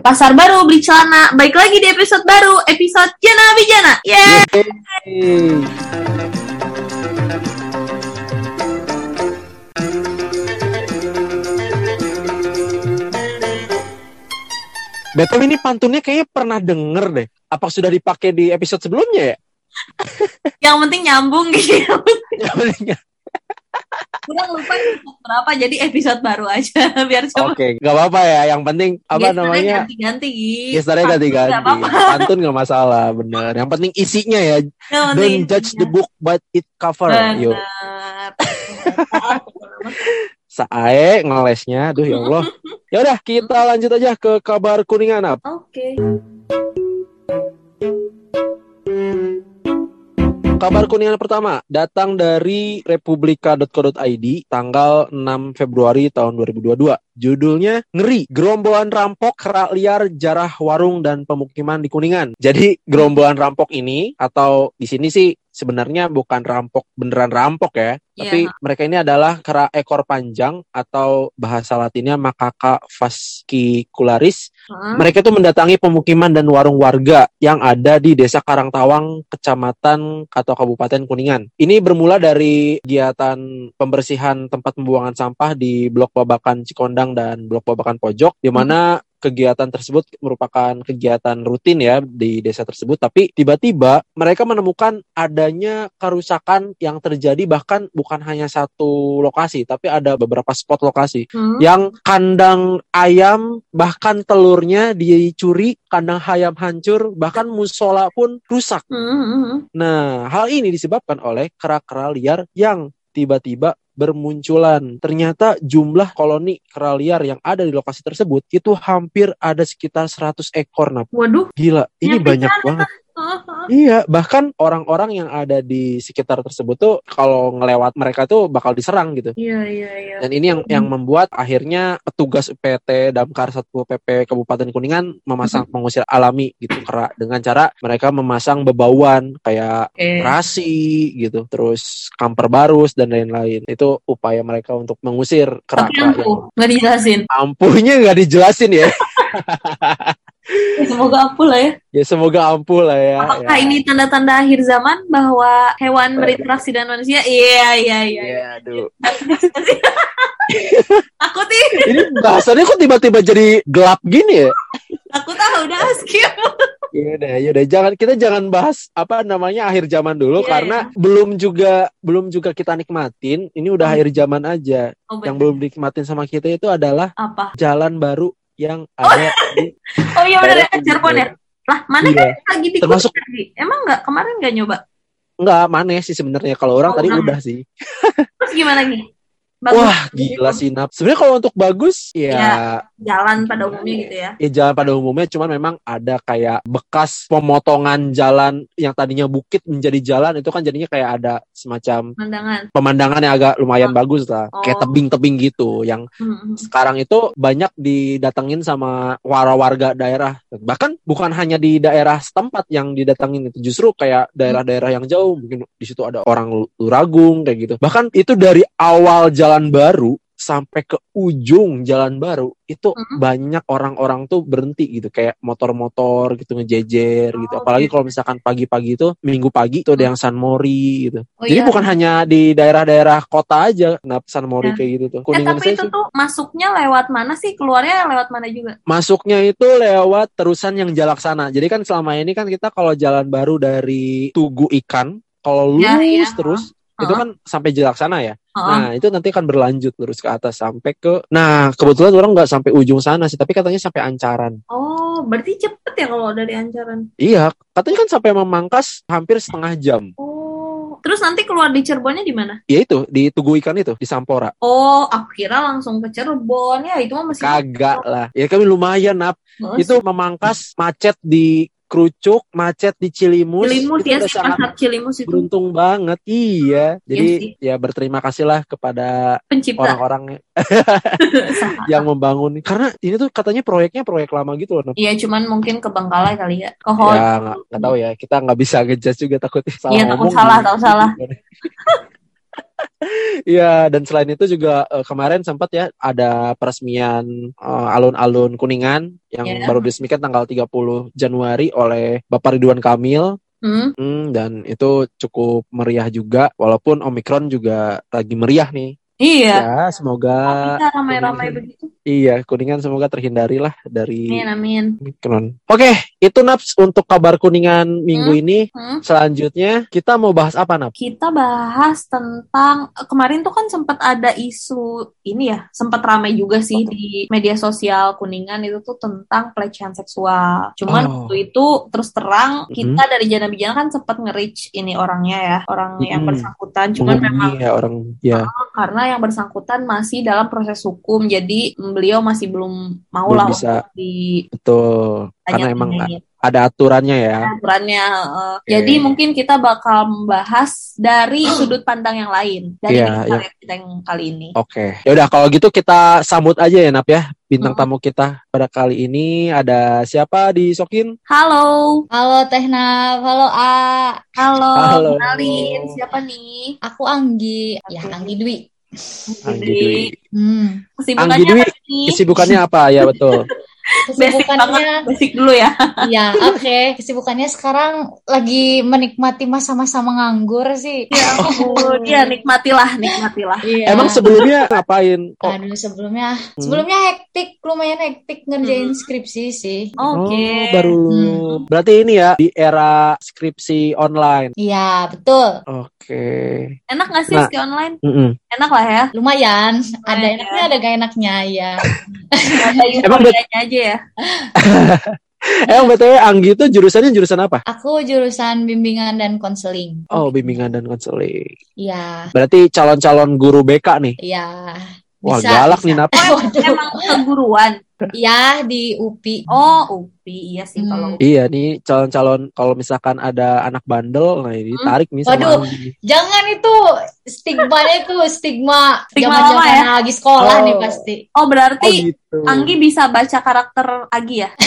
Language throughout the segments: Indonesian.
pasar baru beli celana. Baik lagi di episode baru, episode Jana Bijana. Yeay! Yeay. Betul ini pantunnya kayaknya pernah denger deh. Apa sudah dipakai di episode sebelumnya ya? Yang penting nyambung gitu. Ya, bener. Udah lupa berapa, jadi episode baru aja biar coba. Oke, nggak apa-apa ya. Yang penting apa Gestarnya namanya? Ganti-ganti. Ganti-ganti. Nggak apa-apa. Pantun nggak masalah, bener. Yang penting isinya ya. Penting Don't judge the book but it cover. Yuk. Benar. Sae ngelesnya, aduh ya Allah. Ya udah, kita lanjut aja ke kabar kuningan. Oke. Kabar kuningan pertama datang dari republika.co.id tanggal 6 Februari tahun 2022. Judulnya Ngeri, gerombolan rampok kerak liar jarah warung dan pemukiman di Kuningan. Jadi gerombolan rampok ini atau di sini sih sebenarnya bukan rampok beneran rampok ya, tapi Iya. mereka ini adalah kera ekor panjang atau bahasa latinnya macaca fascicularis Hah? mereka itu mendatangi pemukiman dan warung warga yang ada di Desa Karangtawang, Kecamatan atau Kabupaten Kuningan. Ini bermula dari kegiatan pembersihan tempat pembuangan sampah di Blok Babakan Cikondang dan Blok Babakan Pojok, di mana kegiatan tersebut merupakan kegiatan rutin ya di desa tersebut tapi tiba-tiba mereka menemukan adanya kerusakan yang terjadi bahkan bukan hanya satu lokasi tapi ada beberapa spot lokasi Hmm? yang kandang ayam bahkan telurnya dicuri, kandang ayam hancur, bahkan musola pun rusak. Hmm, hmm, hmm. Nah, hal ini disebabkan oleh kera-kera liar yang tiba-tiba bermunculan. Ternyata jumlah koloni kera liar yang ada di lokasi tersebut itu hampir ada sekitar 100 ekor. Nah, Waduh. gila, ini banyak banget. Iya, bahkan orang-orang yang ada di sekitar tersebut tuh kalau ngelewat mereka tuh bakal diserang gitu. Iya, iya, iya. Dan ini yang yang membuat akhirnya petugas UPT Damkar Satpol PP Kabupaten Kuningan memasang pengusir alami gitu kera dengan cara mereka memasang bebauan kayak Oke. terasi gitu, terus kamper barus dan lain-lain. Itu upaya mereka untuk mengusir Tapi yang ampuh, nggak dijelasin. ampuhnya nggak dijelasin ya. Ya, Semoga ampuh lah ya. ya semoga ampuh lah ya. Apakah ya. ini tanda-tanda akhir zaman bahwa hewan berinteraksi dengan manusia? Iya, iya, iya. Iya, aduh. Aku sih, Ini bahasannya kok tiba-tiba jadi gelap gini ya? aku tahu udah skip. Yaudah, yaudah, jangan kita jangan bahas apa namanya akhir zaman dulu Iya, karena belum juga belum juga kita nikmatin. Ini udah Hmm. akhir zaman aja. Oh, Yang belum dinikmatin sama kita itu adalah apa? jalan baru yang ada di Oh iya benar ya, Cirebon ya. Lah, mana Iya. kan lagi di Termasuk- tadi? Emang nggak kemarin nggak nyoba? Enggak, mana sih sebenarnya kalau orang Oh, tadi udah. udah sih. Terus gimana nih? Bagus Wah, gila sih Nap. Sebenarnya kalau untuk bagus ya Iya. jalan pada umumnya gitu ya. ya jalan pada umumnya cuman memang ada kayak bekas pemotongan jalan yang tadinya bukit menjadi jalan itu kan jadinya kayak ada semacam Pandangan. pemandangan yang agak lumayan Oh. bagus lah kayak Oh. tebing-tebing gitu yang Hmm, hmm. sekarang itu banyak didatengin sama wara warga daerah bahkan bukan hanya di daerah setempat yang didatengin itu justru kayak daerah-daerah yang jauh mungkin di situ ada orang Luragung kayak gitu bahkan itu dari awal jalan baru sampai ke ujung jalan baru itu Mhm. banyak orang-orang tuh berhenti gitu kayak motor-motor gitu ngejejer gitu Oh, apalagi gitu. kalau misalkan pagi-pagi itu minggu pagi tuh ada yang San Mori gitu Oh, jadi iya. bukan hanya di daerah-daerah kota aja nah San Mori Ya. kayak gitu tuh Eh kuningan tapi saya itu sih tuh masuknya lewat mana sih? Keluarnya lewat mana juga? masuknya itu lewat terusan yang jalaksana. Jadi kan selama ini kan kita kalau jalan baru dari Tugu Ikan, kalau lurus Ya, iya. terus itu Heeh. kan sampai jalaksana ya. Heeh. Nah itu nanti akan berlanjut terus ke atas sampai ke. Nah kebetulan orang nggak sampai ujung sana sih, tapi katanya sampai Ancaran. Oh, berarti cepet ya kalau dari Ancaran. Iya, katanya kan sampai memangkas hampir setengah jam. Oh, terus nanti keluar di Cirebonnya di mana? Ya itu di Tugu Ikan itu di Sampora. Oh, aku kira langsung ke Cirebon ya. Itu mah masih Kagak lah. Ya kan lumayan nap. Oh, Itu memangkas macet di Kerucuk, macet di Cilimus. Cilimus ya sangat Cilimus itu beruntung banget iya jadi sih. ya berterima kasih lah kepada orang-orang yang membangun karena ini tuh katanya proyeknya proyek lama gitu loh. Iya, cuman mungkin kebengkalai kali ya. Kohol. ya nggak nggak tahu ya kita nggdah bisa ngejudge juga takut salah Iya, takut salah, tahu salah. Iya, dan selain itu juga uh, kemarin sempat ya ada peresmian uh, alun-alun Kuningan yang Ya. baru diresmikan tanggal 30 Januari oleh Bapak Ridwan Kamil. Hmm? Hmm, dan itu cukup meriah juga, walaupun Omikron juga lagi meriah nih. Iya. Ya, semoga ramai-ramai begitu. iya Kuningan semoga terhindari lah dari Amin, amin. Omikron. Oke, itu Naps untuk kabar Kuningan minggu Hmm. ini. Hmm? Selanjutnya kita mau bahas apa Naps? Kita bahas tentang eh, kemarin tuh kan sempat ada isu ini ya, sempat ramai juga sih di media sosial Kuningan itu tuh tentang pelecehan seksual. Cuman Oh. waktu itu terus terang Mhm. kita dari Jana Bijana kan sempat nge-reach ini orangnya ya, orang yang Mhm. bersangkutan. Cuman memang ya orang ya karena yang bersangkutan masih dalam proses hukum, jadi beliau masih belum mau lah bisa. di betul karena emang tanya-tanyain ada aturannya ya. aturannya. Oke. Jadi mungkin kita bakal membahas dari sudut pandang yang lain dari Iya, bintang iya. tamu kita yang kali ini. Oke, ya udah kalau gitu kita sambut aja ya Nap ya bintang Hmm. tamu kita pada kali ini ada siapa di Sokin? Halo, Halo Teh Naf, halo A. halo, Halo. kenalin siapa nih? Aku Anggi, ya Oke. Anggi Dwi. Anggi Dwi. Hmm. Kesibukannya Anggi Dwi, apa nih? Kesibukannya apa ya betul? Basic banget, Kesibukannya, basic dulu ya. ya oke. Kesibukannya sekarang lagi menikmati masa-masa menganggur sih. Ya ampun, ya nikmatilah, nikmatilah. Iya. Emang sebelumnya ngapain? Kok Aduh sebelumnya, sebelumnya hektik, lumayan hektik ngerjain Hmm. skripsi sih. Oke. Oh, baru Hmm. berarti ini ya di era skripsi online. Iya betul, Oke. Enak gak sih Nah. ski online? Mm-mm. Enak lah ya. lumayan. Ada enaknya, ya. ada gak enaknya ya. Emang bet- euforianya aja ya. Eh btw Anggi itu jurusannya jurusan apa? Aku jurusan bimbingan dan konseling. Oh bimbingan dan konseling. Iya, Berarti calon-calon guru BK nih. iya. Wah Bisa, galak bisa. nih Nap. Waduh. Emang keguruan. Iya di UPI. Oh, UPI iya sih Hmm. kalau Iya nih calon-calon kalau misalkan ada anak bandel, nah ini Hmm. tarik nih sama Waduh. Jangan itu stigmanya itu stigma Stigma zaman lama ya? lagi sekolah Oh. nih pasti. Oh, Oh berarti gitu. Anggi bisa baca karakter Agi ya?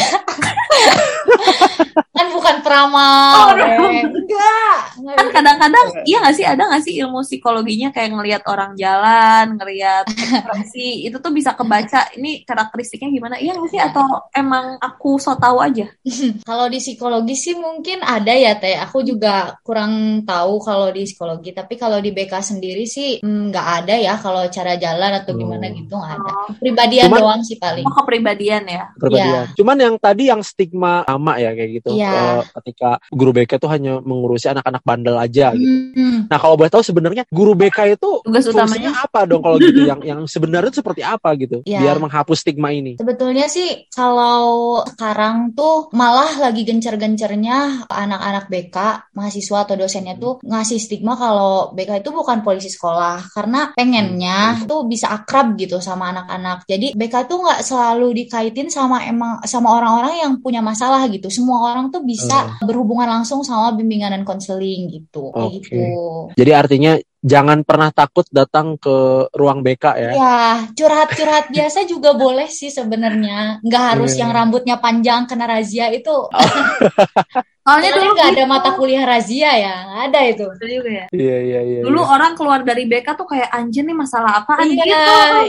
Kan bukan peramal. Oh. Enggak. Kan kadang-kadang iya nggak sih ada nggak sih ilmu psikologinya kayak ngelihat orang jalan, ngelihat ekspresi itu tuh bisa kebaca ini karakteristiknya gimana? Iya nggak sih atau emang aku so tahu aja? Kalau di psikologi sih mungkin ada ya Teh. Aku juga kurang tahu kalau di psikologi. Tapi kalau di BK sendiri sih mm, nggak ada ya kalau cara jalan atau gimana Oh. gitu nggak ada. Pribadian Cuman- doang sih paling. oh, kepribadian ya. Perbedaan. Cuman yang tadi yang stigma sama ya kayak gitu. Eh, ketika guru BK itu hanya mengurusi anak-anak bandel aja gitu. Hmm. Nah, kalau boleh tahu sebenarnya guru BK itu Tugas fungsinya utamanya apa dong kalau gitu yang yang sebenarnya seperti apa gitu Iya. biar menghapus stigma ini. Sebetulnya sih kalau sekarang tuh malah lagi gencer-gencernya anak-anak BK, mahasiswa atau dosennya tuh ngasih stigma kalau BK itu bukan polisi sekolah karena pengennya tuh bisa akrab gitu sama anak-anak. Jadi BK tuh nggak selalu dikaitin sama emang sama orang-orang yang punya masalah gitu. Semua orang tuh bisa berhubungan langsung sama bimbingan dan konseling gitu. Kayak Oke. gitu. Jadi artinya jangan pernah takut datang ke ruang BK ya. Ya, curhat-curhat biasa juga boleh sih sebenarnya. Nggak harus Iya. yang rambutnya panjang kena razia itu. Soalnya dulu nggak ada mata kuliah razia ya, nggak ada itu. Betul juga ya. Iya iya iya. Dulu iya. orang keluar dari BK tuh kayak anjir nih masalah apaan Iya, gitu.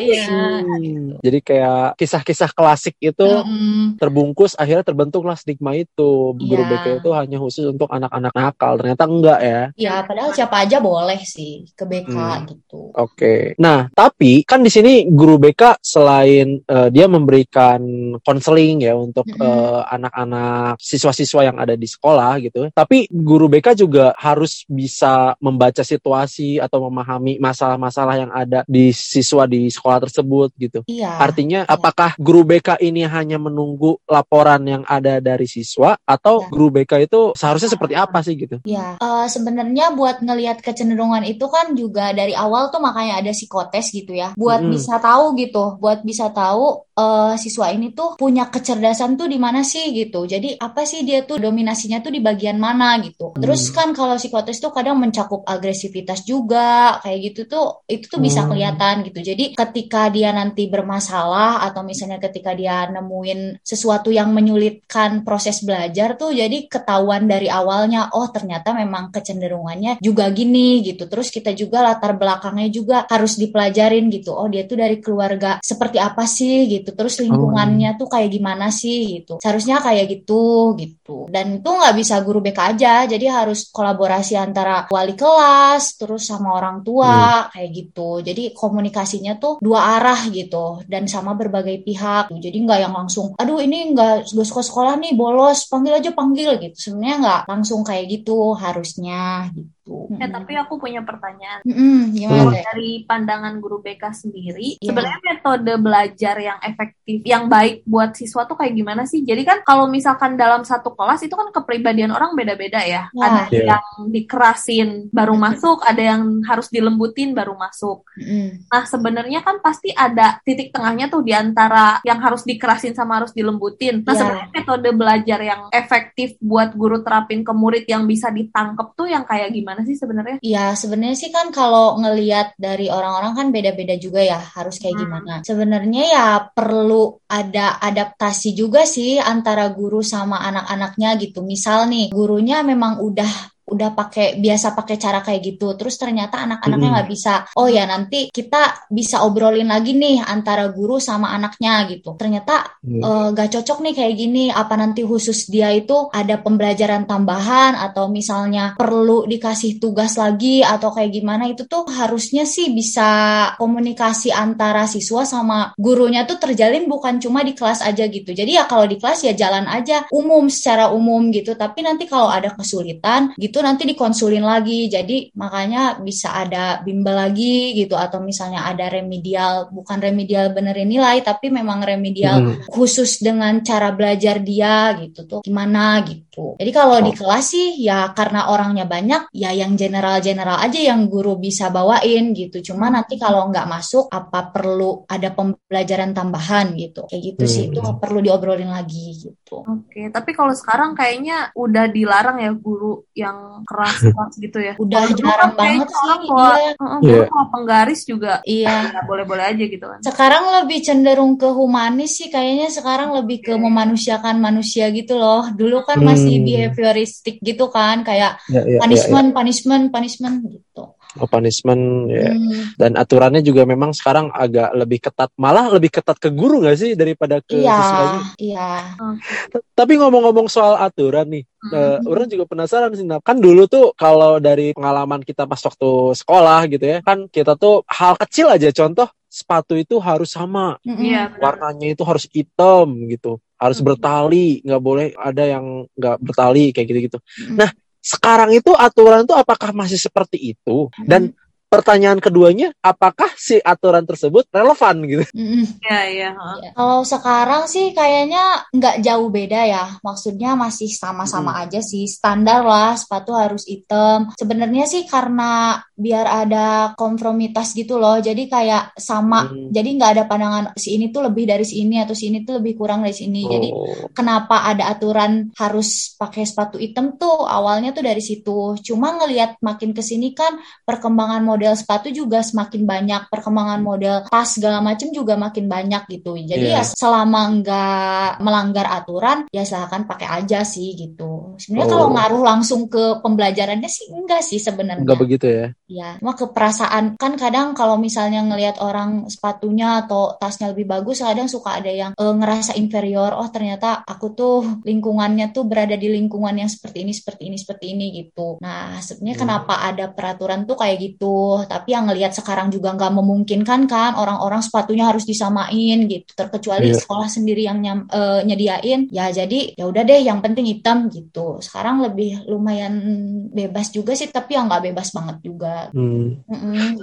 iya. Hmm, Jadi kayak kisah-kisah klasik itu Mm-mm. terbungkus akhirnya terbentuklah stigma itu guru Iya. BK itu hanya khusus untuk anak-anak nakal ternyata enggak ya Ya, padahal siapa aja boleh sih ke BK Hmm. gitu. oke nah tapi kan di sini guru BK selain eh, dia memberikan konseling ya untuk eh, anak-anak siswa-siswa yang ada di sekolah gitu tapi guru BK juga harus bisa membaca situasi atau memahami masalah-masalah yang ada di siswa di sekolah tersebut gitu Iya. Artinya apakah guru BK ini hanya menunggu laporan yang ada dari siswa atau Ya. guru BK itu seharusnya seperti apa sih gitu? Ya, eh, sebenarnya buat ngelihat kecenderungan itu kan juga dari awal tuh makanya ada psikotes gitu ya, buat Mm-mm. bisa tahu gitu, buat bisa tahu uh, siswa ini tuh punya kecerdasan tuh di mana sih gitu. Jadi apa sih dia tuh dominasinya tuh di bagian mana gitu. Terus kan kalau psikotes tuh kadang mencakup agresivitas juga kayak gitu tuh itu tuh bisa Hmm. kelihatan gitu. Jadi ketika dia nanti bermasalah atau misalnya ketika dia nemuin sesuatu yang menyulitkan proses belajar tuh jadi ketahuan dari awalnya oh ternyata memang kecenderungannya juga gini gitu. Terus kita juga latar belakangnya juga harus dipelajarin gitu. Oh dia tuh dari keluarga seperti apa sih gitu. Terus lingkungannya tuh kayak gimana sih gitu. Seharusnya kayak gitu gitu. Dan itu nggak bisa guru BK aja. Jadi harus kolaborasi antara wali kelas terus sama orang tua kayak gitu. Jadi komunikasinya tuh dua arah gitu dan sama berbagai pihak. Jadi nggak yang langsung, aduh ini nggak gak suka sekolah nih bolos, panggil aja panggil gitu. Sebenarnya nggak langsung kayak gitu harusnya gitu. Eh tapi aku punya pertanyaan. Gimana Hmm. Dari pandangan guru BK sendiri, Iya. sebenarnya metode belajar yang efektif, yang baik buat siswa tuh kayak gimana sih? Jadi kan kalau misalkan dalam satu kelas itu kan kepribadian orang beda-beda ya. Ya. Ada Iya. yang dikerasin baru masuk, ada yang harus dilembutin baru masuk. Mm-mm. Nah, sebenarnya kan pasti ada titik tengahnya tuh di antara yang harus dikerasin sama harus dilembutin. Nah, Iya. sebenarnya metode belajar yang efektif buat guru terapin ke murid yang bisa ditangkep tuh yang kayak gimana sih sebenarnya? Ya, sebenarnya sih kan kalau ngelihat dari orang-orang kan beda-beda juga ya, harus kayak Hmm. gimana. Sebenarnya ya perlu ada adaptasi juga sih antara guru sama anak-anaknya gitu. Misal nih, gurunya memang udah udah pakai biasa pakai cara kayak gitu. Terus ternyata anak-anaknya nggak bisa oh ya nanti kita bisa obrolin lagi nih antara guru sama anaknya gitu. Ternyata eh, gak cocok nih kayak gini. Apa nanti khusus dia itu ada pembelajaran tambahan atau misalnya perlu dikasih tugas lagi atau kayak gimana itu tuh harusnya sih bisa komunikasi antara siswa sama gurunya tuh terjalin bukan cuma di kelas aja gitu. Jadi ya kalau di kelas ya jalan aja umum secara umum gitu. Tapi nanti kalau ada kesulitan gitu nanti dikonsulin lagi jadi makanya bisa ada bimbel lagi gitu atau misalnya ada remedial bukan remedial benerin nilai tapi memang remedial Hmm. khusus dengan cara belajar dia gitu tuh gimana gitu. Jadi kalau di Oh. kelas sih ya karena orangnya banyak ya yang general-general aja yang guru bisa bawain gitu. Cuma nanti kalau nggak masuk apa perlu ada pembelajaran tambahan gitu. Kayak gitu sih Hmm. itu perlu diobrolin lagi gitu. Oke, tapi kalau sekarang kayaknya udah dilarang ya guru yang keras-keras gitu ya. Udah dulu jarang kan banget sih, iya. Heeh, dulu Iya. kalau penggaris juga Iya. nggak boleh-boleh aja gitu kan. Sekarang lebih cenderung ke humanis sih kayaknya sekarang lebih ke memanusiakan manusia gitu loh. Dulu kan masih Hmm. behavioristik gitu kan kayak Ya, ya, ya, ya. punishment, punishment, punishment gitu. Oh, punishment ya. Hmm. Dan aturannya juga memang sekarang agak lebih ketat, malah lebih ketat ke guru nggak sih daripada ke Iya, siswanya? iya. Tapi ngomong-ngomong soal aturan nih, Hmm. eh, orang juga penasaran sih. Nap. Kan dulu tuh kalau dari pengalaman kita pas waktu sekolah gitu ya, kan kita tuh hal kecil aja contoh sepatu itu harus sama, Mm-mm. Iya, benar. warnanya itu harus hitam gitu, harus Hmm. bertali, nggak boleh ada yang nggak bertali kayak gitu-gitu. Mm-mm. Nah, sekarang itu aturan itu apakah masih seperti itu? Dan pertanyaan keduanya, apakah si aturan tersebut relevan gitu? Iya, iya. heeh. Iya. Kalau sekarang sih kayaknya nggak jauh beda ya. Maksudnya masih sama-sama aja sih. Standar lah, sepatu harus hitam. Sebenarnya sih karena biar ada konformitas gitu loh. Jadi kayak sama. Hmm. Jadi nggak ada pandangan si ini tuh lebih dari si ini atau si ini tuh lebih kurang dari si ini. Jadi Oh. kenapa ada aturan harus pakai sepatu hitam tuh awalnya tuh dari situ. Cuma ngelihat makin ke sini kan perkembangan model sepatu juga semakin banyak, perkembangan model tas segala macam juga makin banyak gitu. Jadi Iya. ya selama nggak melanggar aturan ya silahkan pakai aja sih gitu. Sebenarnya kalau Oh. ngaruh langsung ke pembelajarannya sih enggak sih sebenarnya. Nggak begitu ya? Ya, cuma keperasaan kan kadang kalau misalnya ngelihat orang sepatunya atau tasnya lebih bagus, kadang suka ada yang eh, ngerasa inferior. Oh, ternyata aku tuh lingkungannya tuh berada di lingkungan yang seperti ini, seperti ini, seperti ini gitu. Nah, sebenarnya Hmm. kenapa ada peraturan tuh kayak gitu? Tapi yang ngelihat sekarang juga nggak memungkinkan kan orang-orang sepatunya harus disamain gitu. Terkecuali Iya. sekolah sendiri yang nyam- eh, nyediain. Ya, jadi ya udah deh, yang penting hitam gitu. Sekarang lebih lumayan bebas juga sih, tapi yang nggak bebas banget juga. Hmm.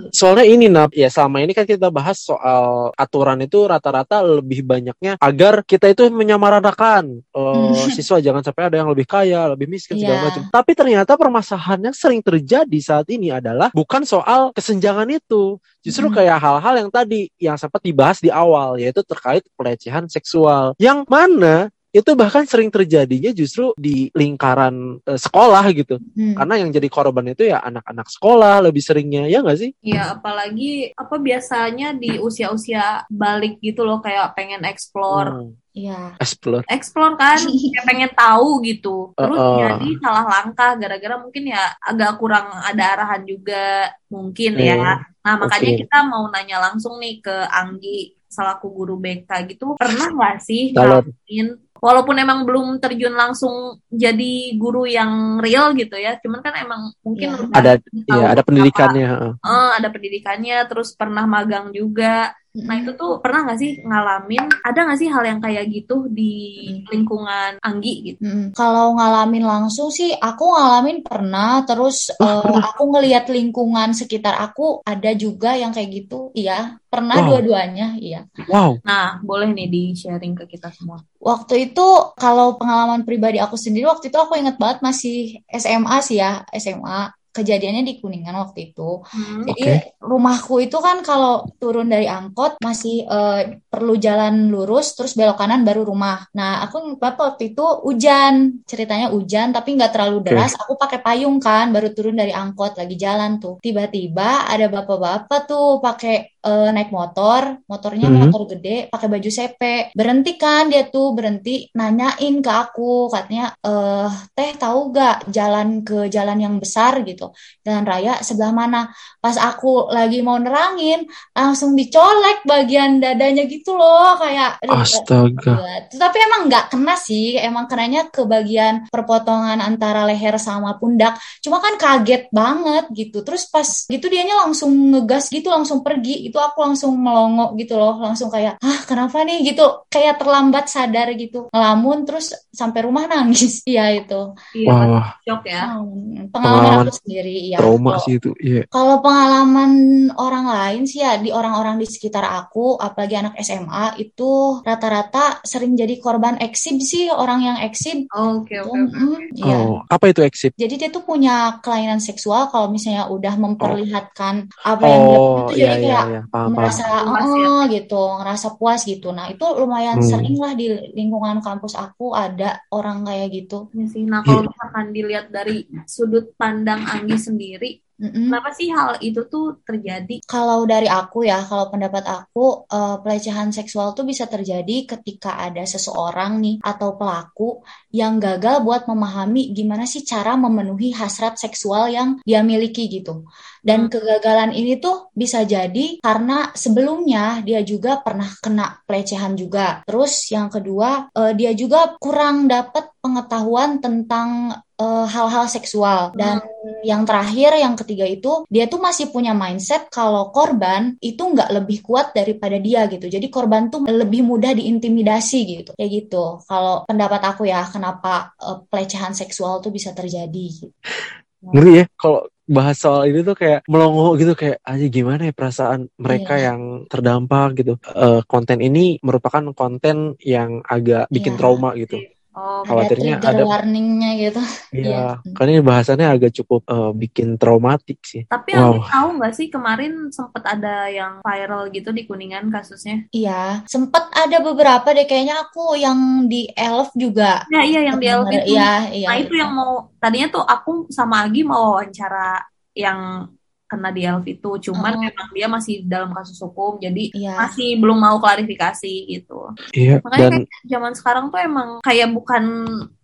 Soalnya ini Nap, ya selama ini kan kita bahas soal aturan itu rata-rata lebih banyaknya agar kita itu menyamaratakan eh, siswa jangan sampai ada yang lebih kaya, lebih miskin segala Iya. macam. Tapi ternyata permasalahan yang sering terjadi saat ini adalah bukan soal kesenjangan itu, justru Mm. kayak hal-hal yang tadi yang sempat dibahas di awal yaitu terkait pelecehan seksual. Yang mana itu bahkan sering terjadinya justru di lingkaran eh, sekolah gitu. Hmm. Karena yang jadi korban itu ya anak-anak sekolah lebih seringnya, ya nggak sih? Iya, apalagi apa biasanya di usia-usia balik gitu loh kayak pengen explore. Hmm, Iya. explore. Explore kan, kayak pengen tahu gitu. Terus Uh-uh. jadi salah langkah gara-gara mungkin ya agak kurang ada arahan juga mungkin Hmm, ya. Nah, makanya oke. kita mau nanya langsung nih ke Anggi selaku guru BK gitu. Pernah nggak sih ngalamin walaupun emang belum terjun langsung jadi guru yang real gitu ya, cuman kan emang mungkin Iya. udah Ada ya ada apa- pendidikannya. heeh. Eh, ada pendidikannya, terus pernah magang juga. Nah itu tuh pernah nggak sih ngalamin? Ada nggak sih hal yang kayak gitu di lingkungan Anggi gitu? Mm-mm. Kalau ngalamin langsung sih, aku ngalamin pernah. Terus eh, aku ngelihat lingkungan sekitar aku ada juga yang kayak gitu. Iya, pernah Wow. dua-duanya. Iya. Wow. Nah boleh nih di sharing ke kita semua. Waktu itu kalau pengalaman pribadi aku sendiri waktu itu aku inget banget masih SMA sih ya, SMA. Kejadiannya di Kuningan waktu itu. Hmm. Jadi rumahku itu kan kalau turun dari angkot masih eh, perlu jalan lurus terus belok kanan baru rumah. Nah aku banget waktu itu hujan, ceritanya hujan tapi nggak terlalu deras. Aku pakai payung kan baru turun dari angkot lagi jalan tuh. Tiba-tiba ada bapak-bapak tuh pakai eh, naik motor, motornya Mhm. motor gede, pakai baju sepe. Berhenti kan dia tuh berhenti nanyain ke aku katanya eh teh tahu gak jalan ke jalan yang besar gitu jalan raya sebelah mana pas aku lagi mau nerangin langsung dicolek bagian dadanya gitu loh kayak Astaga. tapi emang nggak kena sih emang kenanya ke bagian perpotongan antara leher sama pundak cuma kan kaget banget gitu terus pas gitu dianya langsung ngegas gitu langsung pergi itu aku langsung melongo gitu loh langsung kayak ah kenapa nih gitu kayak terlambat sadar gitu ngelamun terus sampai rumah nangis iya itu Iya, Wah, shock ya. Hmm, pengalaman Pengalaman aku sendiri ya trauma Kalau- sih itu. Iya. kalau pengalaman orang lain sih ya di orang-orang di sekitar aku, apalagi anak SMA itu rata-rata sering jadi korban eksib sih orang yang eksib. Oke oke oke. Mm-mm, iya. Oh, apa itu exit? Jadi dia tuh punya kelainan seksual kalau misalnya udah memperlihatkan apa yang dia Oh, punya tuh iya jadi iya kayak iya, paham paham. merasa Puas ya. "Oh," gitu, ngerasa puas gitu. Nah, itu lumayan Hmm. sering lah di lingkungan kampus aku ada orang kayak gitu. Iya sih. Nah kalau misalkan dilihat dari sudut pandang Anggi sendiri, Mm-mm. kenapa sih hal itu tuh terjadi? Kalau dari aku ya, kalau pendapat aku, eh, pelecehan seksual tuh bisa terjadi ketika ada seseorang nih atau pelaku yang gagal buat memahami gimana sih cara memenuhi hasrat seksual yang dia miliki gitu. Dan Hmm. kegagalan ini tuh bisa jadi karena sebelumnya dia juga pernah kena pelecehan juga. Terus yang kedua, eh, dia juga kurang dapat pengetahuan tentang eh, hal-hal seksual. Dan yang terakhir, yang ketiga itu, dia tuh masih punya mindset kalau korban itu nggak lebih kuat daripada dia gitu. Jadi korban tuh lebih mudah diintimidasi gitu. Kayak gitu. Kalau pendapat aku ya, kenapa eh, pelecehan seksual tuh bisa terjadi gitu. Ngeri ya kalau bahas soal ini tuh kayak melongo gitu kayak aja gimana ya perasaan mereka Iya. yang terdampak gitu. Eh, konten ini merupakan konten yang agak bikin Iya. trauma gitu. Oh, Khawatirnya ada- warningnya gitu. Iya, Iya. karena ini bahasannya agak cukup eh, bikin traumatik sih. Tapi Wow. Anggi tahu nggak sih kemarin sempet ada yang viral gitu di Kuningan kasusnya? Iya, sempet ada beberapa deh kayaknya aku yang di Elf juga. Ya iya yang di Elf itu. Iya, iya. Nah itu yang mau tadinya tuh aku sama Agi mau wawancara yang kena di Elf itu, cuman Oh. memang dia masih dalam kasus hukum, jadi Iya. masih belum mau klarifikasi gitu. Iya, Makanya dan kayak zaman sekarang tuh emang kayak bukan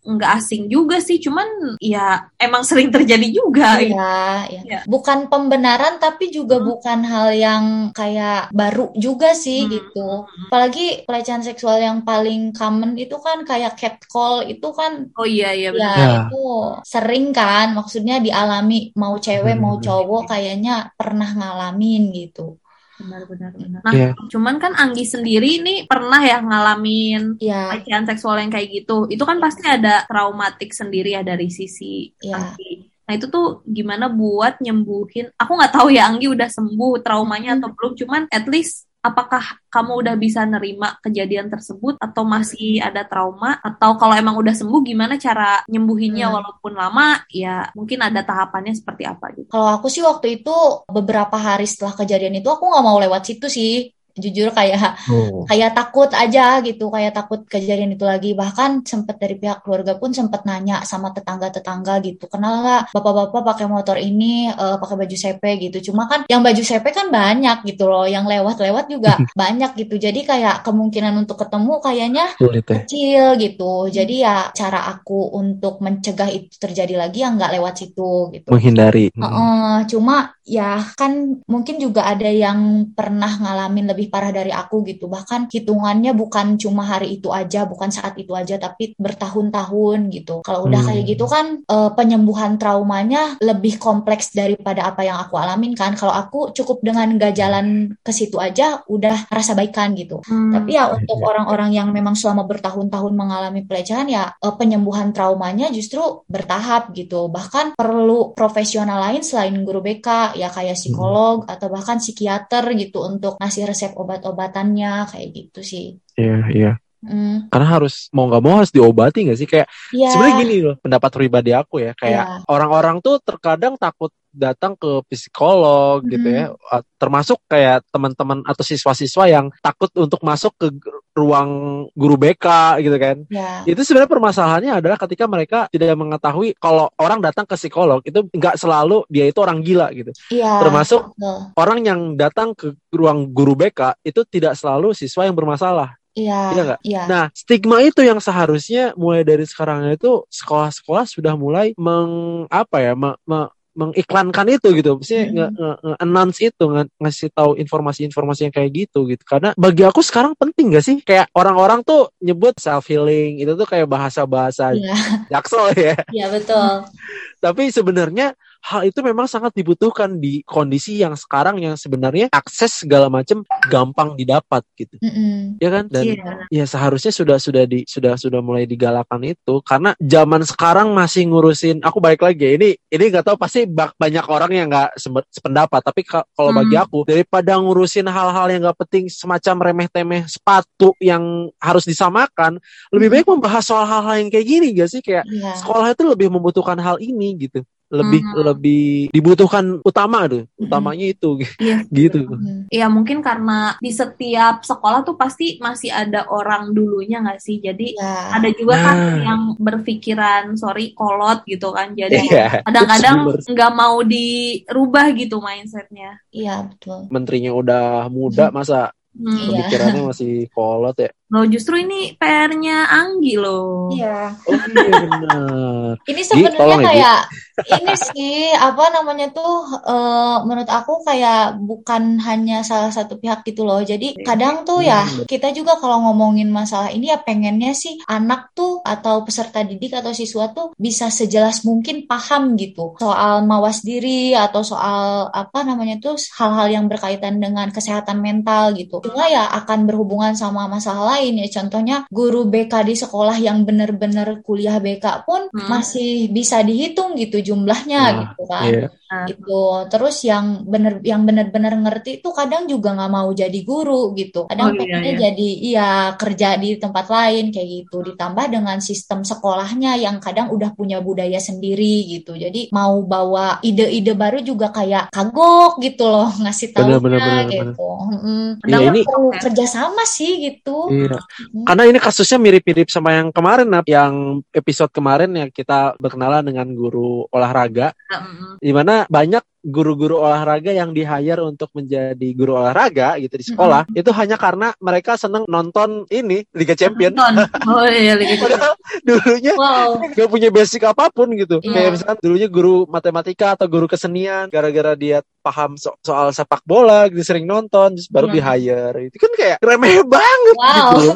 nggak asing juga sih, cuman ya emang sering terjadi juga. gitu. Iya, iya. Iya. Bukan pembenaran tapi juga Hmm. bukan hal yang kayak baru juga sih Hmm. gitu. Apalagi pelecehan seksual yang paling common itu kan kayak catcall itu kan Oh iya iya ya benar. Ya. itu sering kan maksudnya dialami mau cewek mau Hmm. cowok kayaknya pernah ngalamin gitu. Benar benar benar. Nah, Iya. cuman kan Anggi sendiri nih pernah ya ngalamin Ya, pelecehan seksual yang kayak gitu. Itu kan pasti ada traumatik sendiri ya dari sisi Iya. Anggi. Nah itu tuh gimana buat nyembuhin? Aku nggak tahu ya Anggi udah sembuh traumanya atau belum. Cuman at least apakah kamu udah bisa nerima kejadian tersebut atau masih ada trauma atau kalau emang udah sembuh gimana cara nyembuhinnya Hmm. walaupun lama ya mungkin ada tahapannya seperti apa gitu. Kalau aku sih waktu itu beberapa hari setelah kejadian itu aku nggak mau lewat situ sih. Jujur kayak Oh. kayak takut aja gitu, kayak takut kejadian itu lagi. Bahkan sempet dari pihak keluarga pun sempet nanya sama tetangga-tetangga gitu, kenal nggak bapak-bapak pakai motor ini eh, pakai baju CP gitu. Cuma kan yang baju CP kan banyak gitu loh, yang lewat-lewat juga banyak gitu. Jadi kayak kemungkinan untuk ketemu kayaknya Sulit ya. kecil gitu. Jadi ya cara aku untuk mencegah itu terjadi lagi ya nggak lewat situ gitu. Menghindari. Hmm. Heeh, cuma ya kan mungkin juga ada yang pernah ngalamin lebih parah dari aku gitu. Bahkan hitungannya bukan cuma hari itu aja, bukan saat itu aja, tapi bertahun-tahun gitu. Kalau udah Hmm. kayak gitu kan eh, penyembuhan traumanya lebih kompleks daripada apa yang aku alamin kan. Kalau aku cukup dengan gak jalan ke situ aja udah rasa baikan gitu. Hmm. Tapi ya untuk orang-orang yang memang selama bertahun-tahun mengalami pelecehan ya eh, penyembuhan traumanya justru bertahap gitu. Bahkan perlu profesional lain selain guru BK ya kayak psikolog atau bahkan psikiater gitu untuk ngasih resep obat-obatannya kayak gitu sih. Iya, iya. Hmm, Karena harus mau nggak mau harus diobati nggak sih? Kayak ya, sebenarnya gini loh, pendapat pribadi aku ya, kayak Iya. orang-orang tuh terkadang takut datang ke psikolog gitu ya, Uh, termasuk kayak teman-teman atau siswa-siswa yang takut untuk masuk ke ruang guru BK gitu kan. ya, Itu sebenarnya permasalahannya adalah ketika mereka tidak mengetahui kalau orang datang ke psikolog itu nggak selalu dia itu orang gila gitu. iya, Termasuk betul. orang yang datang ke ruang guru BK itu tidak selalu siswa yang bermasalah. Iya, Iya iya, Nah, stigma itu yang seharusnya mulai dari sekarang itu sekolah-sekolah sudah mulai meng apa ya, me- me- mengiklankan itu gitu, maksudnya Mm-mm. nge, nge- nge- announce itu, nge- ngasih tahu informasi-informasi yang kayak gitu gitu. Karena bagi aku sekarang penting gak sih? Kayak orang-orang tuh nyebut self healing itu tuh kayak bahasa-bahasa iya, jaksel ya. iya betul. Tapi sebenarnya hal itu memang sangat dibutuhkan di kondisi yang sekarang yang sebenarnya akses segala macam gampang didapat gitu. Mm-mm. Ya kan? Dan Iya. ya seharusnya sudah sudah di sudah sudah mulai digalakan itu karena zaman sekarang masih ngurusin aku balik lagi ini ini nggak tahu pasti banyak orang yang nggak sependapat tapi ka- kalau bagi Hmm. aku daripada ngurusin hal-hal yang nggak penting semacam remeh-temeh sepatu yang harus disamakan lebih Hmm. baik membahas soal hal-hal yang kayak gini gak sih kayak Iya, sekolah itu lebih membutuhkan hal ini gitu lebih Hmm. lebih dibutuhkan utama tuh utamanya itu Iya. gitu Mm. Ya mungkin karena di setiap sekolah tuh pasti masih ada orang dulunya nggak sih. Jadi Iya, ada juga kan Nah. yang berpikiran sorry kolot gitu kan. Jadi Iya. kadang-kadang nggak mau dirubah gitu mindsetnya. iya betul. menterinya udah muda masa Hmm. Iya. pemikirannya masih kolot ya Loh justru ini PR-nya Anggi loh. Iya. oh iya benar Ini sebenarnya ya, kayak ini sih apa namanya tuh eh, menurut aku kayak bukan hanya salah satu pihak gitu loh. Jadi kadang tuh ya Hmm. kita juga kalau ngomongin masalah ini ya pengennya sih anak tuh atau peserta didik atau siswa tuh bisa sejelas mungkin paham gitu soal mawas diri atau soal apa namanya tuh hal-hal yang berkaitan dengan kesehatan mental gitu. Cuma ya akan berhubungan sama masalah lain ya contohnya guru BK di sekolah yang bener-bener kuliah BK pun Hmm. masih bisa dihitung gitu jumlahnya Nah, gitu kan iya. Nah, gitu terus yang bener yang bener-bener ngerti tuh kadang juga nggak mau jadi guru gitu kadang Oh, iya, pengennya iya. jadi iya kerja di tempat lain kayak gitu ditambah dengan sistem sekolahnya yang kadang udah punya budaya sendiri gitu jadi mau bawa ide-ide baru juga kayak kagok gitu loh ngasih tahu bener, bener, gitu Mm-mm. Iya, Padahal ini- perlu kerjasama sih gitu Iya. Hmm. Karena ini kasusnya mirip-mirip sama yang kemarin, Nap. Yang episode kemarin yang kita berkenalan dengan guru olahraga, mm, di mana banyak guru-guru olahraga yang di-hire untuk menjadi guru olahraga gitu di sekolah, itu hanya karena mereka seneng nonton ini Liga Champion. nonton. Oh iya, Liga Champions. Padahal dulunya wow gak punya basic apa pun gitu. Iya. Kayak misalkan dulunya guru matematika atau guru kesenian, gara-gara dia paham so- soal sepak bola, gitu, sering nonton, terus baru Iya. di-hire. Itu kan kayak remeh banget wow gitu.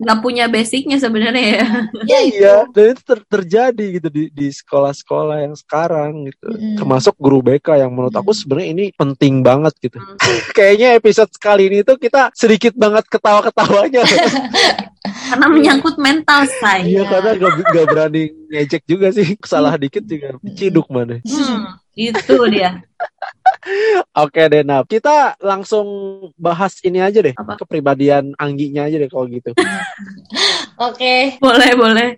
Nggak punya basicnya sebenarnya ya. ya itu Iya, dan itu ter- terjadi gitu di di sekolah-sekolah yang sekarang gitu. Mm-mm. Termasuk guru BK yang menurut aku Mm. sebenarnya ini penting banget gitu. Hmm. Kayaknya episode kali ini tuh kita sedikit banget ketawa-ketawanya. Karena menyangkut mental saya. Iya karena gak, gak berani ngejek juga sih. Salah dikit juga ciduk mana. Hmm, itu dia. Oke deh Nap. Kita langsung bahas ini aja deh. Apa? Kepribadian Angginya aja deh kalau gitu. Oke. Boleh, boleh.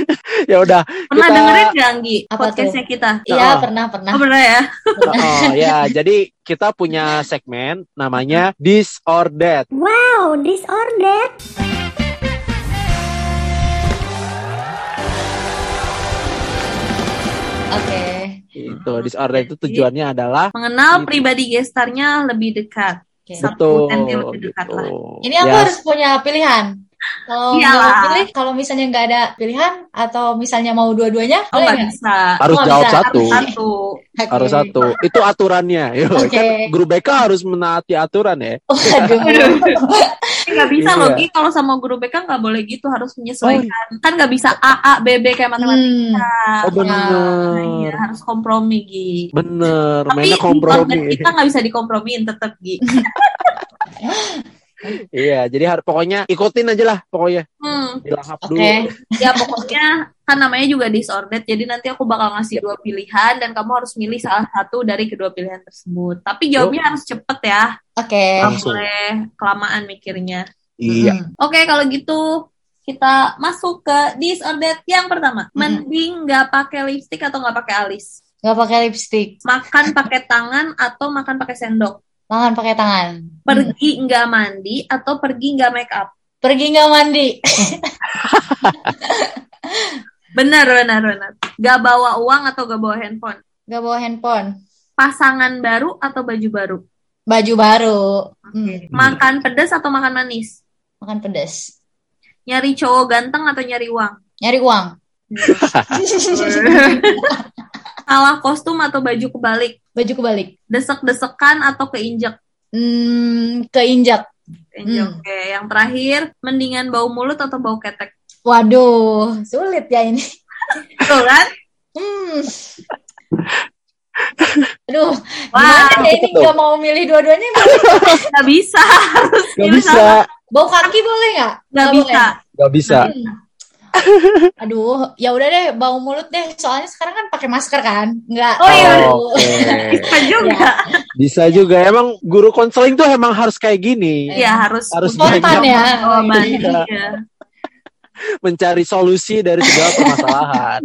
ya udah. Pernah Kita- dengerin gak Anggi Apa podcastnya kita? Iya, Oh. pernah pernah. Oh, pernah ya? Oh ya, jadi kita punya segmen namanya This or That. Wow, disordered. Oke. Itu This or That itu tujuannya adalah Mengenal Gitu. pribadi gestarnya lebih dekat. Oke. Satu betul lebih dekat gitu. lah. Ini aku Ya, harus punya pilihan. Kalau mau pilih, kalau misalnya nggak ada pilihan atau misalnya mau dua-duanya, Oh, boleh bisa. harus Oh, jawab bisa. satu. Harus satu. Oke. Harus satu. Itu aturannya. Yo, Oke. kan guru BK harus menaati aturan ya. Waduh. Nggak bisa Iya. Kalau sama guru BK nggak boleh gitu, harus menyesuaikan. Kan nggak bisa A, A, B, B kayak matematika. Hmm. Oh Nah, bener. iya, harus kompromi, Gi. Bener. Tapi Mainnya kompromi. kita nggak bisa dikompromiin tetap, Gi. Iya, jadi har- pokoknya ikutin aja lah pokoknya. Hmm. Dilahap Oke. dulu. Ya pokoknya kan namanya juga disordered, jadi nanti aku bakal ngasih dua pilihan dan kamu harus milih salah satu dari kedua pilihan tersebut. Tapi jawabnya harus cepet ya, Oke. Langsung. boleh kelamaan mikirnya. Iya. Mm-mm. Oke, kalau gitu kita masuk ke disordered yang pertama. Mm-mm. Mending nggak pakai lipstick atau nggak pakai alis? Nggak pakai lipstick, Makan pakai tangan atau makan pakai sendok? Makan pakai tangan. Pergi nggak mandi atau pergi nggak make up? Pergi nggak mandi. Benar, benar, benar. Gak bawa uang atau gak bawa handphone? Nggak bawa handphone. Pasangan baru atau baju baru? Baju baru. Hmm. Makan pedas atau makan manis? Makan pedas. Nyari cowok ganteng atau nyari uang? Nyari uang. Salah kostum atau baju kebalik? Baju kebalik. Desek-desekan atau keinjek? Hmm, keinjak. Keinjek, Hmm. Oke, yang terakhir, mendingan bau mulut atau bau ketek? Waduh, sulit ya ini. Tuh kan? Hmm. Aduh, Wah, gimana ya ini nggak mau milih dua-duanya? gak bisa. Harus Gak pilih bisa. Bau kaki boleh nggak? Gak Nggak bisa. gak bisa. Hmm. Aduh, ya udah deh bau mulut deh. Soalnya sekarang kan pakai masker kan, nggak. Oh, iya. tahu. Oke. Bisa juga. Bisa juga. Emang guru konseling tuh emang harus kayak gini. Iya, harus. Harus Spontan ya. Oh. Iya. Iya. mencari solusi dari segala permasalahan.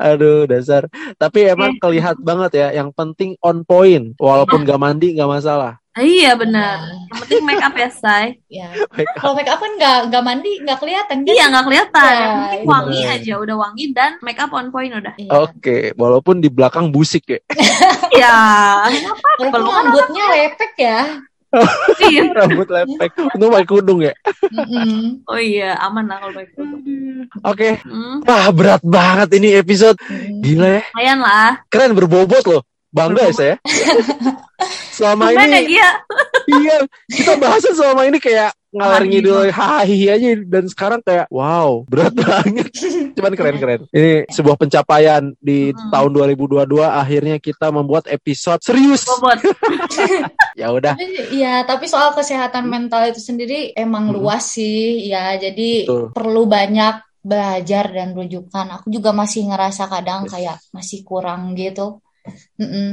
Aduh, dasar. Tapi emang kelihat banget ya, yang penting on point. Walaupun gak mandi gak masalah. Ah, Iya, benar. Yang penting make up ya, Say. Ya. Up. Kalau make up kan nggak nggak mandi nggak kelihatan kan? Iya, nggak kelihatan. Iya, Yang penting iya. wangi aja, udah wangi dan make up on point udah. Iya. Oke, walaupun di belakang busik ya. Iya. Walaupun Belum. rambutnya lepek ya. Iya. Rambut lepek. Untung pakai kudung ya. Mm-mm. Oh iya, aman lah kalau pakai kerudung. Oke. Hmm, Wah, berat banget ini episode. Mm. Gila ya. lumayan lah. Keren berbobot loh. Bangga ya saya. Selama ya, ini Gia. iya, kita bahasnya selama ini kayak ngalir ngidul hahihi aja dan sekarang kayak wow, berat banget. Cuman keren-keren. Ini sebuah pencapaian di Hmm. tahun 2022 akhirnya kita membuat episode serius. Bobot. Ya udah. Iya, tapi soal kesehatan mental itu sendiri emang Hmm. luas sih, ya. Jadi Betul. perlu banyak belajar dan rujukan. Aku juga masih ngerasa kadang kayak masih kurang gitu.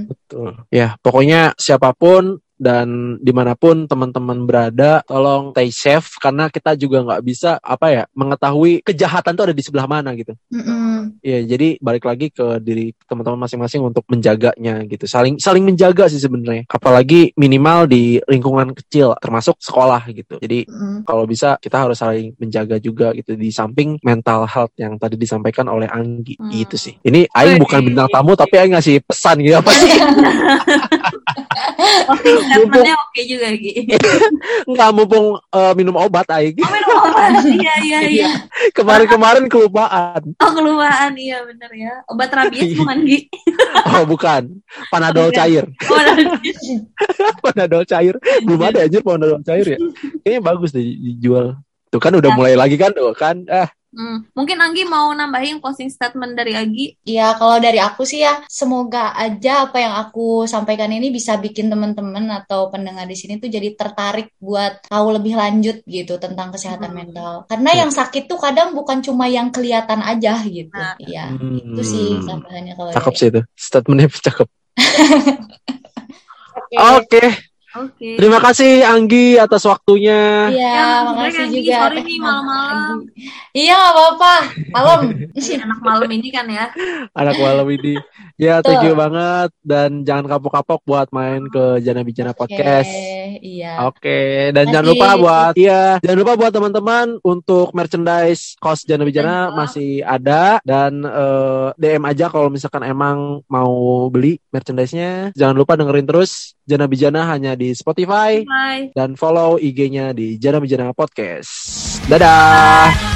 Betul. Ya, pokoknya siapa pun dan di mana pun teman-teman berada, tolong stay safe karena kita juga nggak bisa apa ya mengetahui kejahatan tuh ada di sebelah mana gitu. Mm-mm. Ya, jadi balik lagi ke diri teman-teman masing-masing untuk menjaganya gitu. Saling saling menjaga sih sebenarnya. Apalagi minimal di lingkungan kecil termasuk sekolah gitu. Jadi Mm-mm. kalau bisa kita harus saling menjaga juga gitu di samping mental health yang tadi disampaikan oleh Anggi Hmm. gitu sih. Ini Aing bukan bintang tamu tapi Aing ngasih pesan gitu apa sih? Oke, statementnya oke juga, Gi. Nggak mumpung eh, minum obat Aing. Oh, minum obat. Iya, iya, iya. Kemarin-kemarin kelupaan. Oh, kelupaan. Iya, bener ya. Obat rabies bukan, Gi? Oh bukan, panadol cair. Oh, rabies. panadol cair. Belum ada anjir panadol cair ya. Kayaknya bagus deh dijual. Tuh kan udah Ya. mulai lagi kan tuh kan. Ah, Hmm, Mungkin Anggi mau nambahin closing statement dari Agi. Ya, kalau dari aku sih ya, semoga aja apa yang aku sampaikan ini bisa bikin teman-teman atau pendengar di sini tuh jadi tertarik buat tahu lebih lanjut gitu tentang kesehatan Hmm. mental. Karena Ya. yang sakit tuh kadang bukan cuma yang kelihatan aja gitu. Nah. Iya, Hmm. itu sih tambahannya kalau Cakep dari sih itu. Statementnya cakep. Oke. Oke, Oke. terima kasih Anggi atas waktunya. Iya, Ya, makasih Anggi. juga. Sorry nih malam-malam. Iya, nggak apa-apa. Malam. Anak malam ini kan ya. Anak malam ini. Ya, Betul. thank you banget dan jangan kapok-kapok buat main ke Jana Bijana Podcast. Oke, iya. Oke, dan Makasih. jangan lupa buat iya, jangan lupa buat teman-teman untuk merchandise kos Jana Bijana Ayo. masih ada dan eh, DM aja kalau misalkan emang mau beli merchandise-nya. Jangan lupa dengerin terus Jana Bijana hanya di Spotify Bye. dan follow IG-nya di Jana Bijana Podcast. Dadah.